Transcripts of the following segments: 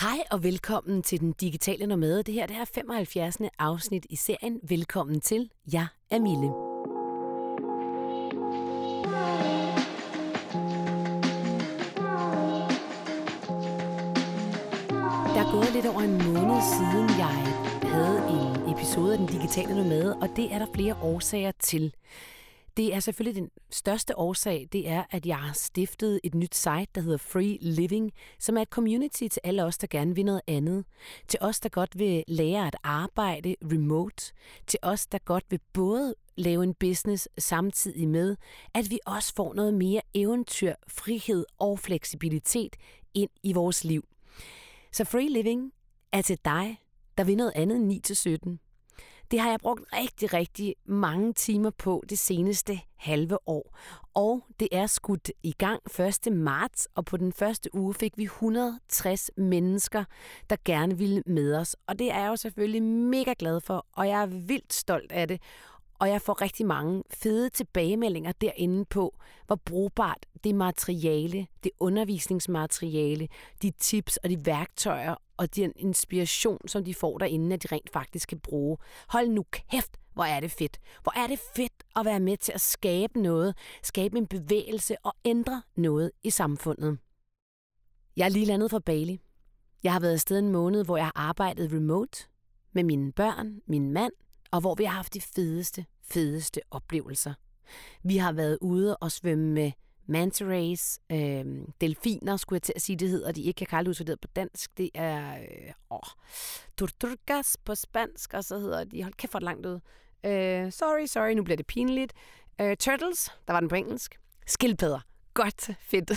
Hej og velkommen til den digitale nomade. Det her det er 75. afsnit i serien. Velkommen til. Jeg er Mille. Der er gået lidt over en måned siden, jeg havde en episode af den digitale nomade, og det er der flere årsager til. Det er selvfølgelig den største årsag, det er, at jeg har stiftet et nyt site, der hedder Free Living, som er et community til alle os, der gerne vil noget andet. Til os, der godt vil lære at arbejde remote. Til os, der godt vil både lave en business samtidig med, at vi også får noget mere eventyr, frihed og fleksibilitet ind i vores liv. Så Free Living er til dig, der vil noget andet end 9-17. Det har jeg brugt rigtig, rigtig mange timer på det seneste halve år. Og det er skudt i gang 1. marts, og på den første uge fik vi 160 mennesker, der gerne ville med os. Og det er jeg jo selvfølgelig mega glad for, og jeg er vildt stolt af det. Og jeg får rigtig mange fede tilbagemeldinger derinde på, hvor brugbart det materiale, det undervisningsmateriale, de tips og de værktøjer og den inspiration, som de får derinde, at de rent faktisk kan bruge. Hold nu kæft, hvor er det fedt. Hvor er det fedt at være med til at skabe noget, skabe en bevægelse og ændre noget i samfundet. Jeg er lige landet fra Bali. Jeg har været afsted en måned, hvor jeg har arbejdet remote med mine børn, min mand, og hvor vi har haft de fedeste, fedeste oplevelser. Vi har været ude og svømme med manta rays, øh, delfiner, skulle jeg til at sige, det hedder de ikke. Jeg kan aldrig huske, det på dansk. Det er øh, åh, tortugas på spansk, og så hedder de, hold kæft for langt ud. Øh, sorry, sorry, nu bliver det pinligt. Øh, turtles, der var den på engelsk. Skildpadder. Godt, fedt.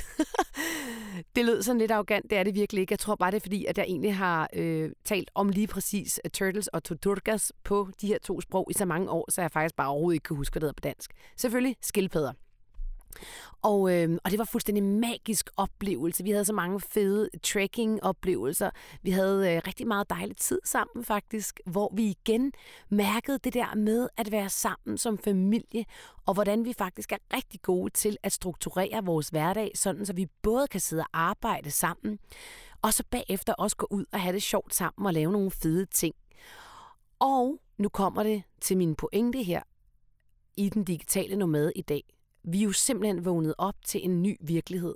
det lød sådan lidt arrogant, det er det virkelig ikke. Jeg tror bare, det er fordi, at jeg egentlig har øh, talt om lige præcis uh, turtles og tortugas på de her to sprog i så mange år, så jeg faktisk bare overhovedet ikke kan huske, hvad det hedder på dansk. Selvfølgelig skildpadder. Og, øh, og det var fuldstændig magisk oplevelse. Vi havde så mange fede trekking-oplevelser. Vi havde øh, rigtig meget dejlig tid sammen faktisk, hvor vi igen mærkede det der med at være sammen som familie, og hvordan vi faktisk er rigtig gode til at strukturere vores hverdag, sådan så vi både kan sidde og arbejde sammen, og så bagefter også gå ud og have det sjovt sammen og lave nogle fede ting. Og nu kommer det til min pointe her i den digitale nomade i dag vi er jo simpelthen vågnet op til en ny virkelighed.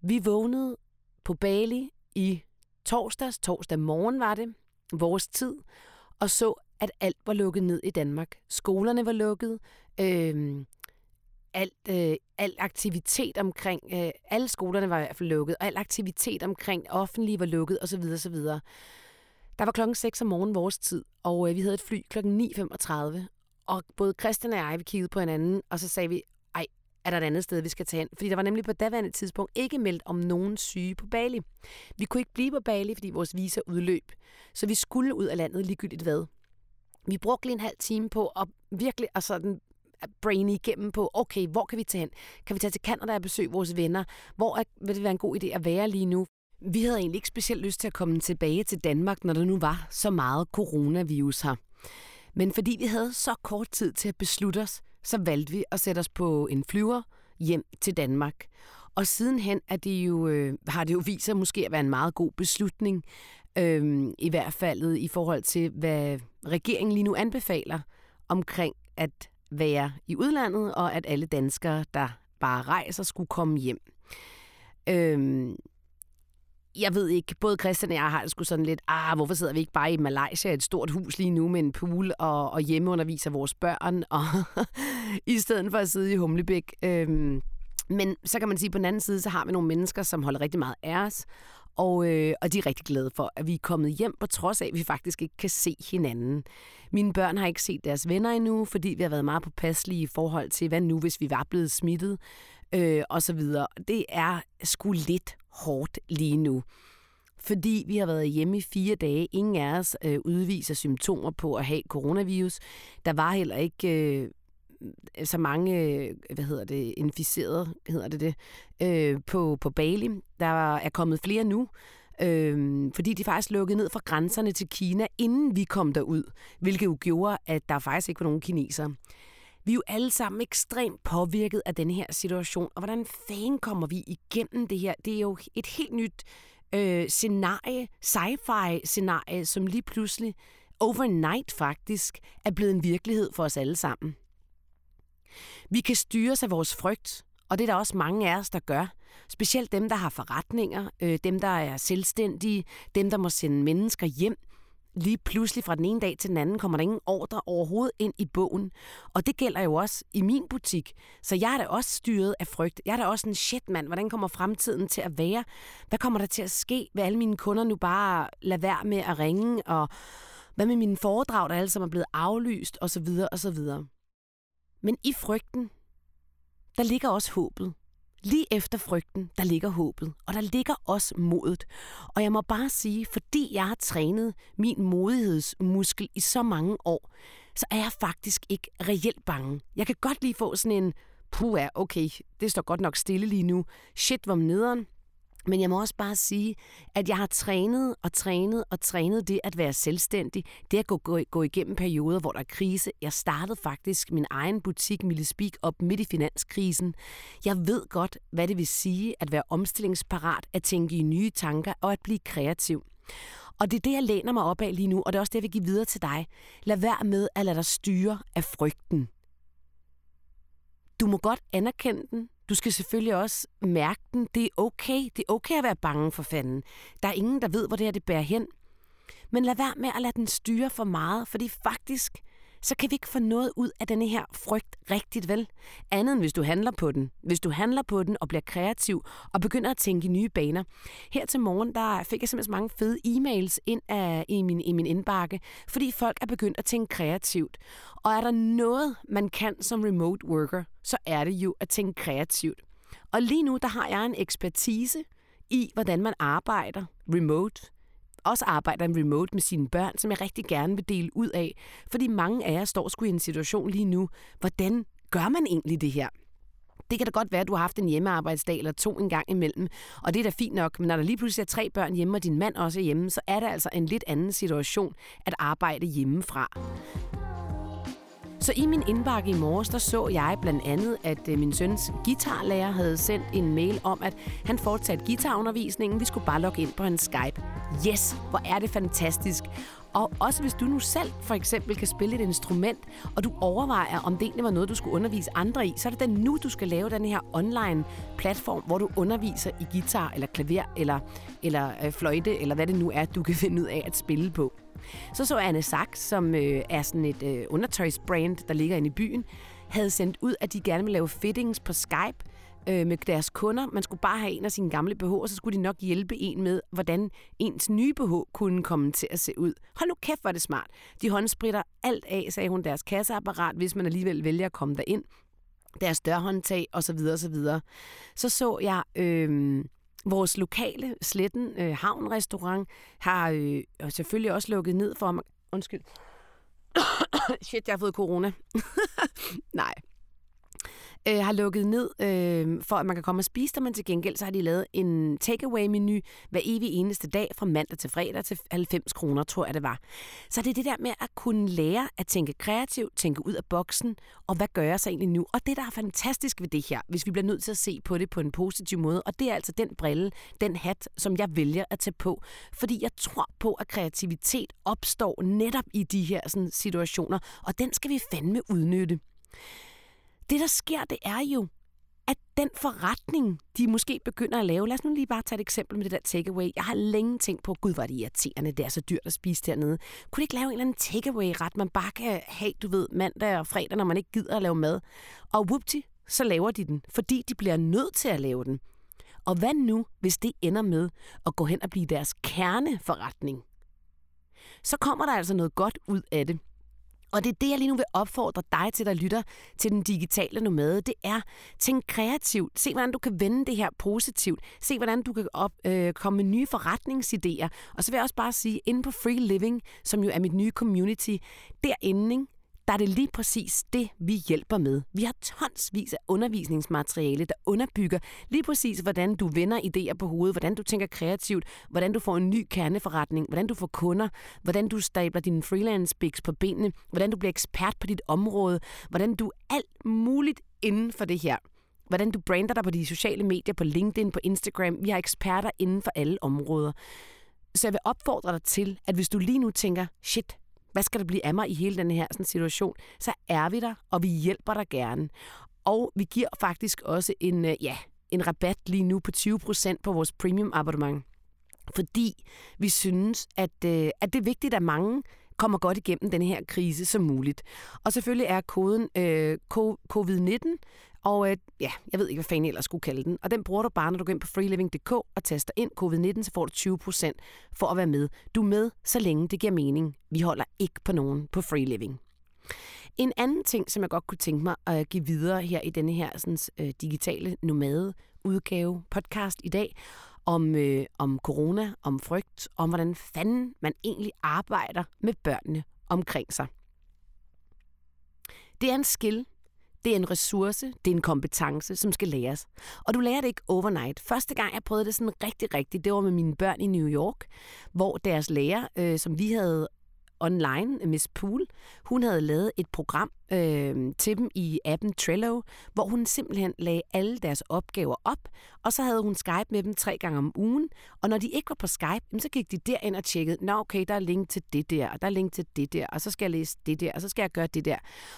Vi vågnede på Bali i torsdags, torsdag morgen var det, vores tid, og så, at alt var lukket ned i Danmark. Skolerne var lukket, øh, alt, øh, al aktivitet omkring, øh, alle skolerne var i hvert fald lukket, og al aktivitet omkring offentlige var lukket osv. osv. Der var klokken 6 om morgenen vores tid, og øh, vi havde et fly klokken 9.35, og både Christian og jeg, vi kiggede på hinanden, og så sagde vi, er der et andet sted, vi skal tage hen. Fordi der var nemlig på daværende tidspunkt ikke meldt om nogen syge på Bali. Vi kunne ikke blive på Bali, fordi vores visa udløb. Så vi skulle ud af landet ligegyldigt hvad. Vi brugte lige en halv time på at virkelig at sådan brain igennem på, okay, hvor kan vi tage hen? Kan vi tage til Canada og besøge vores venner? Hvor er, vil det være en god idé at være lige nu? Vi havde egentlig ikke specielt lyst til at komme tilbage til Danmark, når der nu var så meget coronavirus her. Men fordi vi havde så kort tid til at beslutte os, så valgte vi at sætte os på en flyver hjem til Danmark. Og sidenhen er det jo, øh, har det jo vist sig måske at være en meget god beslutning, øh, i hvert fald i forhold til, hvad regeringen lige nu anbefaler omkring at være i udlandet, og at alle danskere, der bare rejser, skulle komme hjem. Øh, jeg ved ikke, både Christian og jeg har det sgu sådan lidt, ah, hvorfor sidder vi ikke bare i Malaysia i et stort hus lige nu med en pool og, og hjemmeunderviser vores børn, og i stedet for at sidde i Humlebæk. Øhm, men så kan man sige, at på den anden side, så har vi nogle mennesker, som holder rigtig meget af os, og, øh, og de er rigtig glade for, at vi er kommet hjem, på trods af, at vi faktisk ikke kan se hinanden. Mine børn har ikke set deres venner endnu, fordi vi har været meget påpasselige i forhold til, hvad nu, hvis vi var blevet smittet, øh, og så videre. Det er sgu lidt hårdt lige nu. Fordi vi har været hjemme i fire dage. Ingen af os øh, udviser symptomer på at have coronavirus. Der var heller ikke øh, så mange, øh, hvad hedder det, inficerede, hedder det det, øh, på, på Bali. Der er kommet flere nu, øh, fordi de faktisk lukkede ned fra grænserne til Kina, inden vi kom derud, hvilket jo gjorde, at der faktisk ikke var nogen kinesere. Vi er jo alle sammen ekstremt påvirket af den her situation, og hvordan fanden kommer vi igennem det her? Det er jo et helt nyt øh, scenarie, sci-fi scenarie, som lige pludselig overnight faktisk er blevet en virkelighed for os alle sammen. Vi kan styres af vores frygt, og det er der også mange af os, der gør. Specielt dem, der har forretninger, øh, dem, der er selvstændige, dem, der må sende mennesker hjem. Lige pludselig fra den ene dag til den anden kommer der ingen ordre overhovedet ind i bogen. Og det gælder jo også i min butik. Så jeg er da også styret af frygt. Jeg er da også en shit, mand. Hvordan kommer fremtiden til at være? Hvad kommer der til at ske? Vil alle mine kunder nu bare lade være med at ringe? Og hvad med mine foredrag, der alle sammen er blevet aflyst? Og så videre, og så videre. Men i frygten, der ligger også håbet. Lige efter frygten, der ligger håbet, og der ligger også modet. Og jeg må bare sige, fordi jeg har trænet min modighedsmuskel i så mange år, så er jeg faktisk ikke reelt bange. Jeg kan godt lige få sådan en, puh, okay, det står godt nok stille lige nu. Shit, hvor nederen. Men jeg må også bare sige, at jeg har trænet og trænet og trænet det at være selvstændig. Det at gå, gå, gå igennem perioder, hvor der er krise. Jeg startede faktisk min egen butik, Mille Speak, op midt i finanskrisen. Jeg ved godt, hvad det vil sige at være omstillingsparat, at tænke i nye tanker og at blive kreativ. Og det er det, jeg læner mig op af lige nu, og det er også det, jeg vil give videre til dig. Lad være med at lade dig styre af frygten. Du må godt anerkende den, du skal selvfølgelig også mærke den. Det er okay. Det er okay at være bange for fanden. Der er ingen, der ved, hvor det her det bærer hen. Men lad være med at lade den styre for meget, fordi faktisk, så kan vi ikke få noget ud af denne her frygt rigtigt vel. Andet end hvis du handler på den. Hvis du handler på den og bliver kreativ og begynder at tænke i nye baner. Her til morgen, der fik jeg simpelthen så mange fede e-mails ind af, i, min, i min indbakke, fordi folk er begyndt at tænke kreativt. Og er der noget, man kan som remote worker, så er det jo at tænke kreativt. Og lige nu, der har jeg en ekspertise i, hvordan man arbejder remote også arbejder remote med sine børn, som jeg rigtig gerne vil dele ud af. Fordi mange af jer står sgu i en situation lige nu. Hvordan gør man egentlig det her? Det kan da godt være, at du har haft en hjemmearbejdsdag eller to en gang imellem, og det er da fint nok, men når der lige pludselig er tre børn hjemme, og din mand også er hjemme, så er det altså en lidt anden situation at arbejde hjemmefra. Så i min indbakke i morges, der så jeg blandt andet, at øh, min søns guitarlærer havde sendt en mail om, at han fortsatte guitarundervisningen. Vi skulle bare logge ind på hans Skype. Yes, hvor er det fantastisk. Og også hvis du nu selv for eksempel kan spille et instrument, og du overvejer, om det egentlig var noget, du skulle undervise andre i, så er det da nu, du skal lave den her online platform, hvor du underviser i guitar eller klaver eller, eller øh, fløjte, eller hvad det nu er, du kan finde ud af at spille på. Så så Anne Sachs, som øh, er sådan et øh, undertøjsbrand, der ligger inde i byen, havde sendt ud, at de gerne vil lave fittings på Skype øh, med deres kunder. Man skulle bare have en af sine gamle BH, og så skulle de nok hjælpe en med, hvordan ens nye BH kunne komme til at se ud. Hold nu kæft, var det smart. De håndspritter alt af, sagde hun, deres kasseapparat, hvis man alligevel vælger at komme derind. Deres dørhåndtag osv. osv. Så så jeg... Øh, Vores lokale Sletten øh, Havn-restaurant har øh, selvfølgelig også lukket ned for. Undskyld. Shit, jeg har fået corona. Nej, øh, har lukket ned, øh, for at man kan komme og spise der, men til gengæld så har de lavet en takeaway-menu hver evig eneste dag fra mandag til fredag til 90 kroner, tror jeg det var. Så det er det der med at kunne lære at tænke kreativt, tænke ud af boksen, og hvad gør jeg så egentlig nu? Og det, der er fantastisk ved det her, hvis vi bliver nødt til at se på det på en positiv måde, og det er altså den brille, den hat, som jeg vælger at tage på. Fordi jeg tror på, at kreativitet opstår netop i de her sådan, situationer, og den skal vi fandme udnytte. Det, der sker, det er jo, at den forretning, de måske begynder at lave, lad os nu lige bare tage et eksempel med det der takeaway. Jeg har længe tænkt på, gud, hvor er det irriterende, det er så dyrt at spise dernede. Kunne de ikke lave en eller anden takeaway-ret, man bare kan have, du ved, mandag og fredag, når man ikke gider at lave mad? Og whoopty, så laver de den, fordi de bliver nødt til at lave den. Og hvad nu, hvis det ender med at gå hen og blive deres kerneforretning? Så kommer der altså noget godt ud af det. Og det er det, jeg lige nu vil opfordre dig til, der lytter til den digitale nomade. Det er, tænk kreativt. Se, hvordan du kan vende det her positivt. Se, hvordan du kan op, øh, komme med nye forretningsidéer. Og så vil jeg også bare sige, inde på Free Living, som jo er mit nye community, derinde, ikke? Der er det lige præcis det, vi hjælper med. Vi har tonsvis af undervisningsmateriale, der underbygger lige præcis, hvordan du vender idéer på hovedet, hvordan du tænker kreativt, hvordan du får en ny kerneforretning, hvordan du får kunder, hvordan du stabler dine freelance bigs på benene, hvordan du bliver ekspert på dit område, hvordan du alt muligt inden for det her hvordan du brander dig på de sociale medier, på LinkedIn, på Instagram. Vi har eksperter inden for alle områder. Så jeg vil opfordre dig til, at hvis du lige nu tænker, shit, hvad skal der blive af mig i hele den her sådan, situation, så er vi der, og vi hjælper dig gerne. Og vi giver faktisk også en, øh, ja, en rabat lige nu på 20% på vores premium abonnement. Fordi vi synes, at, øh, at det er vigtigt, at mange kommer godt igennem den her krise som muligt. Og selvfølgelig er koden øh, COVID-19, og øh, ja, jeg ved ikke, hvad fanden jeg ellers skulle kalde den. Og den bruger du bare, når du går ind på freeliving.dk og taster ind covid-19, så får du 20% for at være med. Du er med, så længe det giver mening. Vi holder ikke på nogen på freeliving. En anden ting, som jeg godt kunne tænke mig at give videre her i denne her sådan, øh, digitale nomade udgave podcast i dag, om, øh, om corona, om frygt, om hvordan fanden man egentlig arbejder med børnene omkring sig. Det er en skill, det er en ressource, det er en kompetence, som skal læres. Og du lærer det ikke overnight. Første gang, jeg prøvede det sådan rigtig rigtigt, det var med mine børn i New York, hvor deres lærer, øh, som vi havde online, Miss Pool, hun havde lavet et program øh, til dem i appen Trello, hvor hun simpelthen lagde alle deres opgaver op, og så havde hun Skype med dem tre gange om ugen, og når de ikke var på Skype, så gik de derind og tjekkede, nå okay, der er link til det der, og der er link til det der, og så skal jeg læse det der, og så skal jeg gøre det der.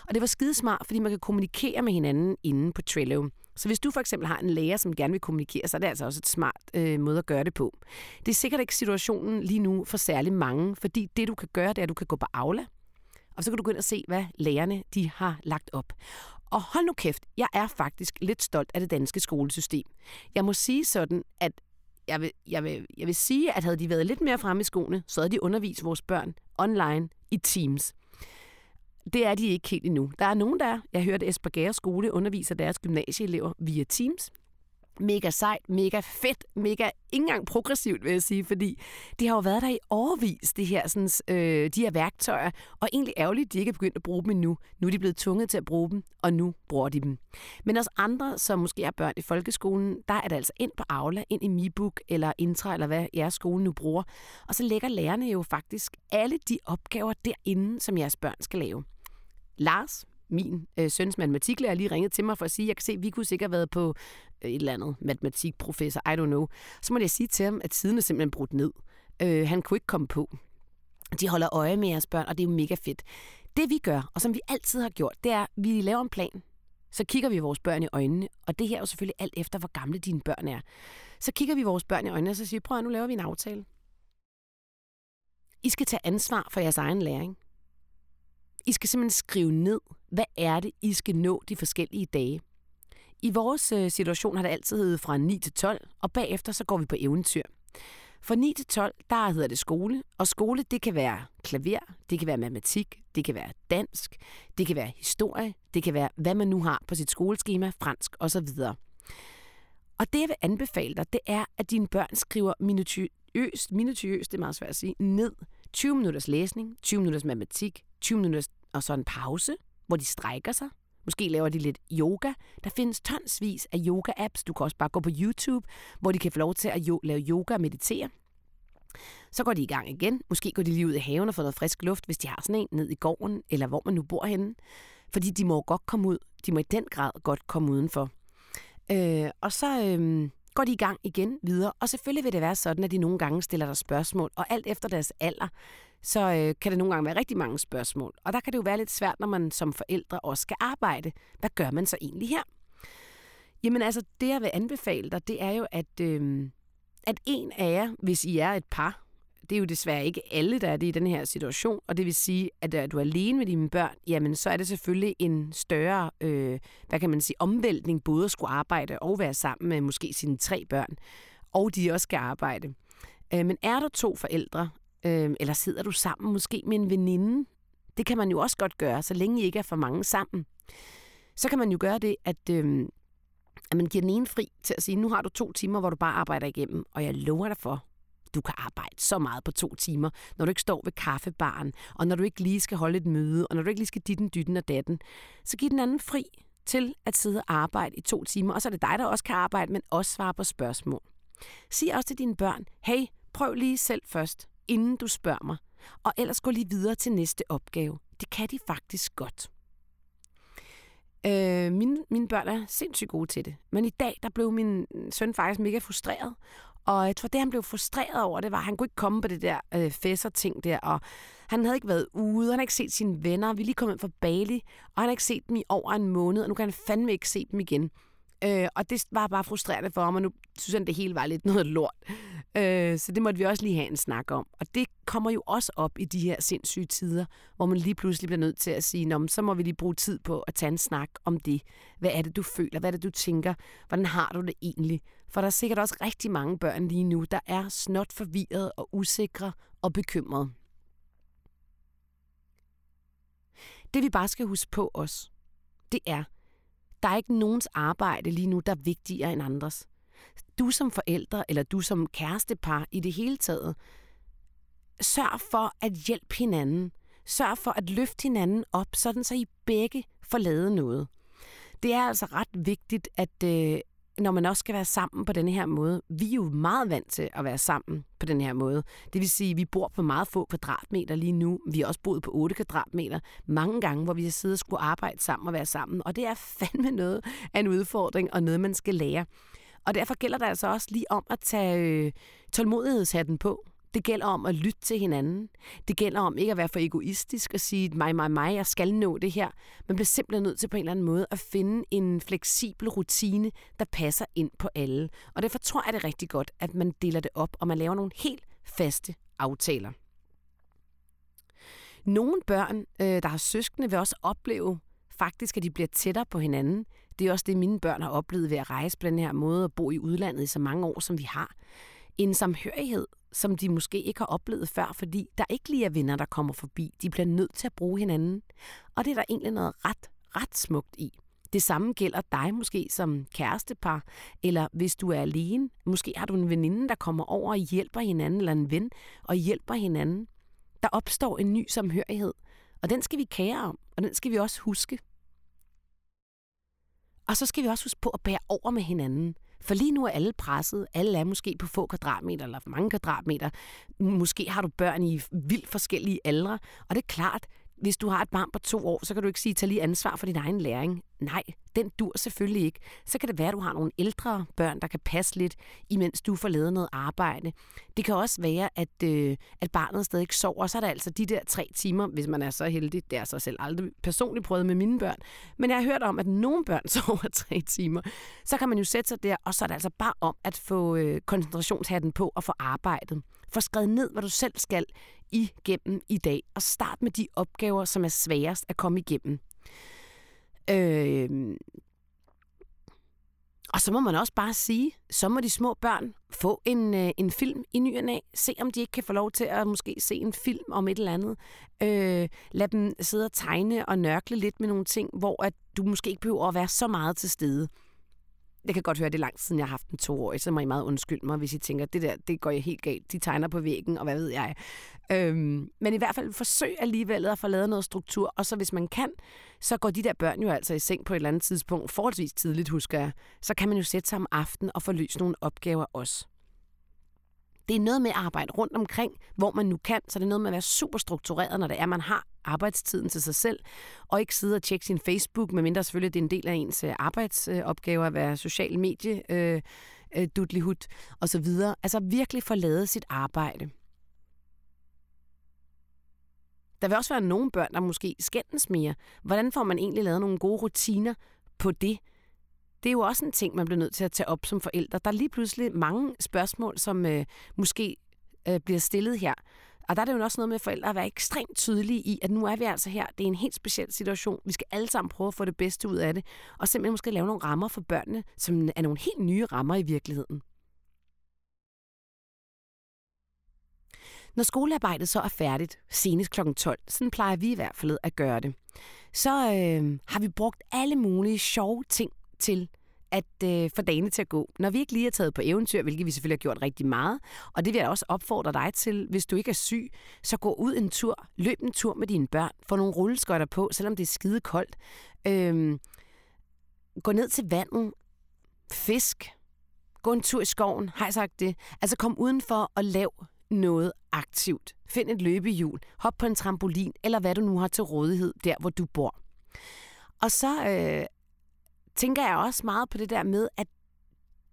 Og det var skidesmart, fordi man kan kommunikere med hinanden inde på Trello. Så hvis du for eksempel har en lærer, som gerne vil kommunikere, så er det altså også et smart øh, måde at gøre det på. Det er sikkert ikke situationen lige nu for særlig mange, fordi det du kan gøre, det er, at du kan gå på Aula, og så kan du gå ind og se, hvad lærerne de har lagt op. Og hold nu kæft, jeg er faktisk lidt stolt af det danske skolesystem. Jeg må sige sådan, at jeg vil, jeg vil, jeg vil sige, at havde de været lidt mere fremme i skoene, så havde de undervist vores børn online i Teams. Det er de ikke helt endnu. Der er nogen, der Jeg hørte Esbjerg Skole underviser deres gymnasieelever via Teams mega sejt, mega fedt, mega ikke engang progressivt, vil jeg sige, fordi det har jo været der i overvis, det her, sådan, øh, de her værktøjer, og egentlig ærgerligt, at de ikke er begyndt at bruge dem endnu. Nu er de blevet tvunget til at bruge dem, og nu bruger de dem. Men også andre, som måske er børn i folkeskolen, der er det altså ind på Aula, ind i MiBook eller Intra, eller hvad jeres skole nu bruger, og så lægger lærerne jo faktisk alle de opgaver derinde, som jeres børn skal lave. Lars, min øh, søns matematiklærer lige ringet til mig for at sige, at jeg kan se, at vi kunne sikkert have været på øh, et eller andet matematikprofessor, I don't know. Så må jeg sige til ham, at siden er simpelthen brudt ned. Øh, han kunne ikke komme på. De holder øje med jeres børn, og det er jo mega fedt. Det vi gør, og som vi altid har gjort, det er, at vi laver en plan. Så kigger vi vores børn i øjnene, og det her er jo selvfølgelig alt efter, hvor gamle dine børn er. Så kigger vi vores børn i øjnene, og så siger vi, prøv at nu laver vi en aftale. I skal tage ansvar for jeres egen læring. I skal simpelthen skrive ned, hvad er det, I skal nå de forskellige dage. I vores øh, situation har det altid heddet fra 9 til 12, og bagefter så går vi på eventyr. Fra 9 til 12, der hedder det skole, og skole det kan være klaver, det kan være matematik, det kan være dansk, det kan være historie, det kan være, hvad man nu har på sit skoleskema, fransk osv. Og det, jeg vil anbefale dig, det er, at dine børn skriver minutiøst, minutiøst, det er meget svært at sige, ned 20 minutters læsning, 20 minutters matematik, 20 minutter og så en pause, hvor de strækker sig. Måske laver de lidt yoga. Der findes tonsvis af yoga-apps. Du kan også bare gå på YouTube, hvor de kan få lov til at jo- lave yoga og meditere. Så går de i gang igen. Måske går de lige ud i haven og får noget frisk luft, hvis de har sådan en ned i gården, eller hvor man nu bor henne. Fordi de må godt komme ud. De må i den grad godt komme udenfor. Øh, og så øh, går de i gang igen videre. Og selvfølgelig vil det være sådan, at de nogle gange stiller dig spørgsmål. Og alt efter deres alder, så øh, kan det nogle gange være rigtig mange spørgsmål. Og der kan det jo være lidt svært, når man som forældre også skal arbejde. Hvad gør man så egentlig her? Jamen altså, det jeg vil anbefale dig, det er jo, at, øh, at en af jer, hvis I er et par, det er jo desværre ikke alle, der er det i den her situation, og det vil sige, at er du er alene med dine børn, jamen så er det selvfølgelig en større, øh, hvad kan man sige, omvæltning, både at skulle arbejde og være sammen med måske sine tre børn, og de også skal arbejde. Øh, men er der to forældre, Øh, eller sidder du sammen måske med en veninde? Det kan man jo også godt gøre, så længe I ikke er for mange sammen. Så kan man jo gøre det, at, øh, at man giver den ene fri til at sige, nu har du to timer, hvor du bare arbejder igennem, og jeg lover dig for, du kan arbejde så meget på to timer, når du ikke står ved kaffebaren, og når du ikke lige skal holde et møde, og når du ikke lige skal ditten, dytten og datten. Så giv den anden fri til at sidde og arbejde i to timer, og så er det dig, der også kan arbejde, men også svare på spørgsmål. Sig også til dine børn, hey, prøv lige selv først inden du spørger mig, og ellers gå lige videre til næste opgave. Det kan de faktisk godt. Øh, mine, mine børn er sindssygt gode til det. Men i dag, der blev min søn faktisk mega frustreret. Og jeg tror, det han blev frustreret over, det var, at han kunne ikke komme på det der øh, fæsser-ting der. Og han havde ikke været ude, han havde ikke set sine venner. Vi er lige kommet fra Bali, og han har ikke set dem i over en måned, og nu kan han fandme ikke se dem igen. Øh, og det var bare frustrerende for ham, og nu synes han, det hele var lidt noget lort. Øh, så det måtte vi også lige have en snak om. Og det kommer jo også op i de her sindssyge tider, hvor man lige pludselig bliver nødt til at sige, Nå, så må vi lige bruge tid på at tage en snak om det. Hvad er det, du føler? Hvad er det, du tænker? Hvordan har du det egentlig? For der er sikkert også rigtig mange børn lige nu, der er snot forvirret og usikre og bekymrede. Det vi bare skal huske på os, det er, der er ikke nogens arbejde lige nu, der er vigtigere end andres. Du som forældre, eller du som kærestepar i det hele taget, sørg for at hjælpe hinanden. Sørg for at løfte hinanden op, sådan så I begge får lavet noget. Det er altså ret vigtigt, at, øh, når man også skal være sammen på den her måde. Vi er jo meget vant til at være sammen på den her måde. Det vil sige, at vi bor på meget få kvadratmeter lige nu. Vi har også boet på 8 kvadratmeter mange gange, hvor vi har siddet og skulle arbejde sammen og være sammen. Og det er fandme noget af en udfordring og noget, man skal lære. Og derfor gælder det altså også lige om at tage øh, tålmodighedshatten på. Det gælder om at lytte til hinanden. Det gælder om ikke at være for egoistisk og sige, mig, mig, mig, jeg skal nå det her. Man bliver simpelthen nødt til på en eller anden måde at finde en fleksibel rutine, der passer ind på alle. Og derfor tror jeg, det er rigtig godt, at man deler det op, og man laver nogle helt faste aftaler. Nogle børn, øh, der har søskende, vil også opleve faktisk, at de bliver tættere på hinanden. Det er også det, mine børn har oplevet ved at rejse på den her måde og bo i udlandet i så mange år, som vi har. En samhørighed, som de måske ikke har oplevet før, fordi der ikke lige er venner, der kommer forbi. De bliver nødt til at bruge hinanden. Og det er der egentlig noget ret, ret smukt i. Det samme gælder dig måske som kærestepar, eller hvis du er alene. Måske har du en veninde, der kommer over og hjælper hinanden, eller en ven og hjælper hinanden. Der opstår en ny samhørighed, og den skal vi kære om, og den skal vi også huske. Og så skal vi også huske på at bære over med hinanden. For lige nu er alle presset. Alle er måske på få kvadratmeter eller mange kvadratmeter. Måske har du børn i vildt forskellige aldre. Og det er klart, hvis du har et barn på to år, så kan du ikke sige, tag lige ansvar for din egen læring. Nej, den dur selvfølgelig ikke. Så kan det være, at du har nogle ældre børn, der kan passe lidt, imens du får lavet noget arbejde. Det kan også være, at, øh, at barnet stadig ikke sover, så er der altså de der tre timer, hvis man er så heldig. Det er så selv aldrig personligt prøvet med mine børn. Men jeg har hørt om, at nogle børn sover tre timer. Så kan man jo sætte sig der, og så er det altså bare om at få øh, koncentrationshatten på og få arbejdet. Få skrevet ned, hvad du selv skal igennem i dag, og start med de opgaver, som er sværest at komme igennem. Øh, og så må man også bare sige, så må de små børn få en, øh, en film i ny og næ. Se om de ikke kan få lov til at måske se en film om et eller andet. Øh, lad dem sidde og tegne og nørkle lidt med nogle ting, hvor at du måske ikke behøver at være så meget til stede jeg kan godt høre, at det er lang tid siden, jeg har haft en toårig, så må I meget undskylde mig, hvis I tænker, det der, det går jeg helt galt. De tegner på væggen, og hvad ved jeg. Øhm, men i hvert fald forsøg alligevel at få lavet noget struktur, og så hvis man kan, så går de der børn jo altså i seng på et eller andet tidspunkt, forholdsvis tidligt, husker jeg. Så kan man jo sætte sig om aftenen og få løst nogle opgaver også. Det er noget med at arbejde rundt omkring, hvor man nu kan, så det er noget med at være super struktureret, når det er, man har arbejdstiden til sig selv, og ikke sidde og tjekke sin Facebook, medmindre selvfølgelig det er en del af ens øh, arbejdsopgaver at være social medie, øh, øh, dudlihut og så videre. Altså virkelig få lavet sit arbejde. Der vil også være nogle børn, der måske skændes mere. Hvordan får man egentlig lavet nogle gode rutiner på det? Det er jo også en ting, man bliver nødt til at tage op som forældre. Der er lige pludselig mange spørgsmål, som øh, måske øh, bliver stillet her. Og der er det jo også noget med forældre at være ekstremt tydelige i, at nu er vi altså her. Det er en helt speciel situation. Vi skal alle sammen prøve at få det bedste ud af det. Og simpelthen måske lave nogle rammer for børnene, som er nogle helt nye rammer i virkeligheden. Når skolearbejdet så er færdigt, senest kl. 12, sådan plejer vi i hvert fald at gøre det, så øh, har vi brugt alle mulige sjove ting til at øh, få dagene til at gå. Når vi ikke lige er taget på eventyr, hvilket vi selvfølgelig har gjort rigtig meget, og det vil jeg også opfordre dig til, hvis du ikke er syg, så gå ud en tur, løb en tur med dine børn, få nogle rulleskøjter på, selvom det er skide koldt. Øh, gå ned til vandet, fisk, gå en tur i skoven, har jeg sagt det. Altså kom udenfor og lav noget aktivt. Find et løbehjul, hop på en trampolin, eller hvad du nu har til rådighed der, hvor du bor. Og så øh, tænker jeg også meget på det der med, at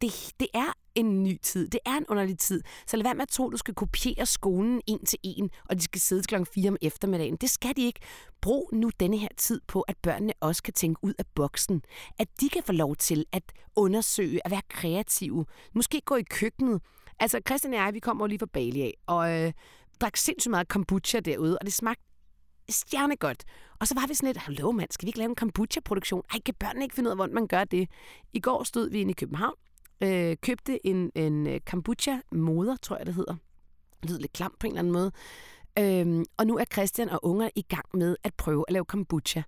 det, det er en ny tid. Det er en underlig tid. Så lad være med at tro, at du skal kopiere skolen en til en, og de skal sidde kl. 4 om eftermiddagen. Det skal de ikke. Brug nu denne her tid på, at børnene også kan tænke ud af boksen. At de kan få lov til at undersøge, at være kreative. Måske gå i køkkenet. Altså, Christian og jeg, vi kommer jo lige fra Bali af, og øh, drak sindssygt meget kombucha derude, og det smagte stjernegodt. Og så var vi sådan lidt, hallo mand, skal vi ikke lave en kombucha-produktion? Ej, kan børnene ikke finde ud af, hvordan man gør det? I går stod vi inde i København, øh, købte en, en øh, kombucha-moder, tror jeg det hedder. Det lyder lidt klamt på en eller anden måde. Øhm, og nu er Christian og unger i gang med at prøve at lave kombucha.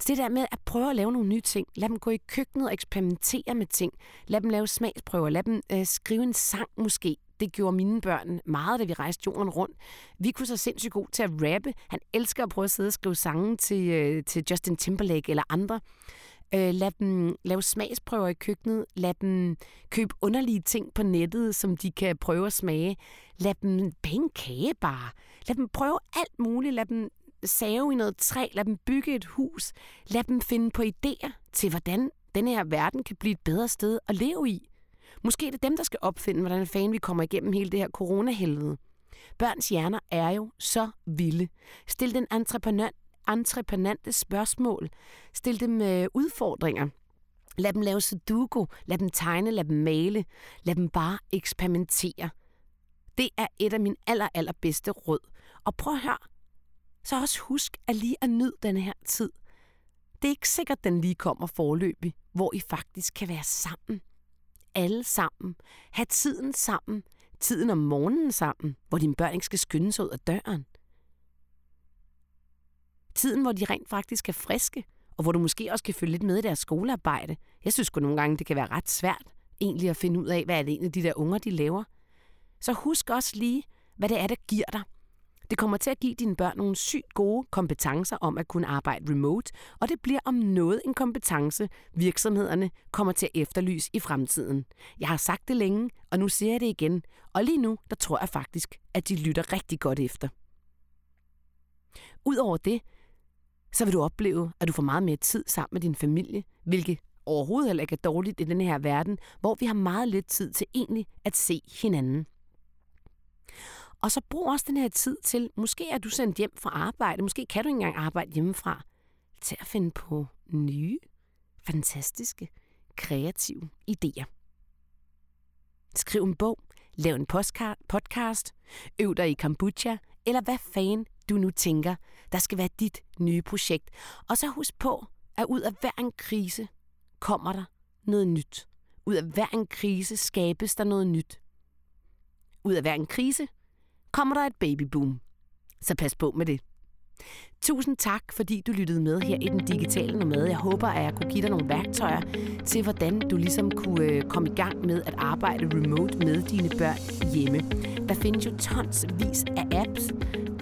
Så det der med at prøve at lave nogle nye ting. Lad dem gå i køkkenet og eksperimentere med ting. Lad dem lave smagsprøver. Lad dem øh, skrive en sang måske. Det gjorde mine børn meget, da vi rejste jorden rundt. Vi kunne så sindssygt god til at rappe. Han elsker at prøve at sidde og skrive sange til, øh, til Justin Timberlake eller andre. Øh, lad dem lave smagsprøver i køkkenet. Lad dem købe underlige ting på nettet, som de kan prøve at smage. Lad dem bage kagebar. kage bare. Lad dem prøve alt muligt. Lad dem save i noget træ. Lad dem bygge et hus. Lad dem finde på idéer til, hvordan den her verden kan blive et bedre sted at leve i. Måske er det dem, der skal opfinde, hvordan fanden vi kommer igennem hele det her coronahelvede. Børns hjerner er jo så vilde. Stil den entreprenør, entreprenante spørgsmål. Stil dem øh, udfordringer. Lad dem lave sudoku, lad dem tegne, lad dem male, lad dem bare eksperimentere. Det er et af mine aller, allerbedste råd. Og prøv at høre, så også husk at lige at nyde den her tid. Det er ikke sikkert, den lige kommer forløbig, hvor I faktisk kan være sammen. Alle sammen. Ha' tiden sammen. Tiden om morgenen sammen, hvor dine børn ikke skal skynde sig ud af døren. Tiden, hvor de rent faktisk er friske, og hvor du måske også kan følge lidt med i deres skolearbejde. Jeg synes godt nogle gange, det kan være ret svært egentlig at finde ud af, hvad er det egentlig, de der unger, de laver. Så husk også lige, hvad det er, der giver dig. Det kommer til at give dine børn nogle sygt gode kompetencer om at kunne arbejde remote, og det bliver om noget en kompetence, virksomhederne kommer til at efterlyse i fremtiden. Jeg har sagt det længe, og nu siger jeg det igen, og lige nu, der tror jeg faktisk, at de lytter rigtig godt efter. Udover det, så vil du opleve, at du får meget mere tid sammen med din familie, hvilket overhovedet heller ikke er dårligt i den her verden, hvor vi har meget lidt tid til egentlig at se hinanden. Og så brug også den her tid til, måske er du sendt hjem fra arbejde, måske kan du ikke engang arbejde hjemmefra, til at finde på nye, fantastiske, kreative idéer. Skriv en bog, lav en podcast, øv dig i kombucha, eller hvad fanden du nu tænker, der skal være dit nye projekt. Og så husk på, at ud af hver en krise kommer der noget nyt. Ud af hver en krise skabes der noget nyt. Ud af hver en krise kommer der et babyboom. Så pas på med det. Tusind tak, fordi du lyttede med her i den digitale nomade. Jeg håber, at jeg kunne give dig nogle værktøjer til, hvordan du ligesom kunne øh, komme i gang med at arbejde remote med dine børn hjemme. Der findes jo tonsvis af apps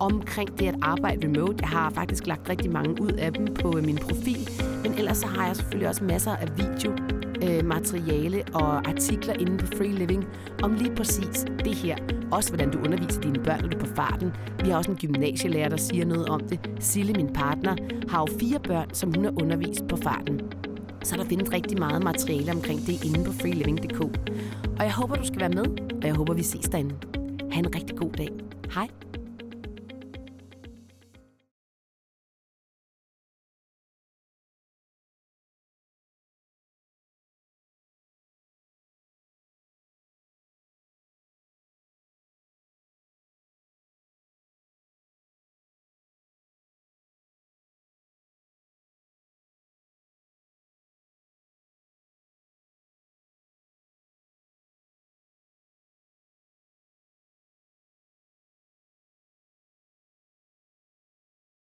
omkring det at arbejde remote. Jeg har faktisk lagt rigtig mange ud af dem på øh, min profil, men ellers så har jeg selvfølgelig også masser af video øh, materiale og artikler inde på Free Living om lige præcis det her. Også hvordan du underviser dine børn, når du er på farten. Vi har også en gymnasielærer, der siger noget om det. Sille, min partner, har jo fire børn, som hun har undervist på farten. Så der findes rigtig meget materiale omkring det inde på freeliving.dk. Og jeg håber, du skal være med, og jeg håber, vi ses derinde. Ha' en rigtig god dag. Hej.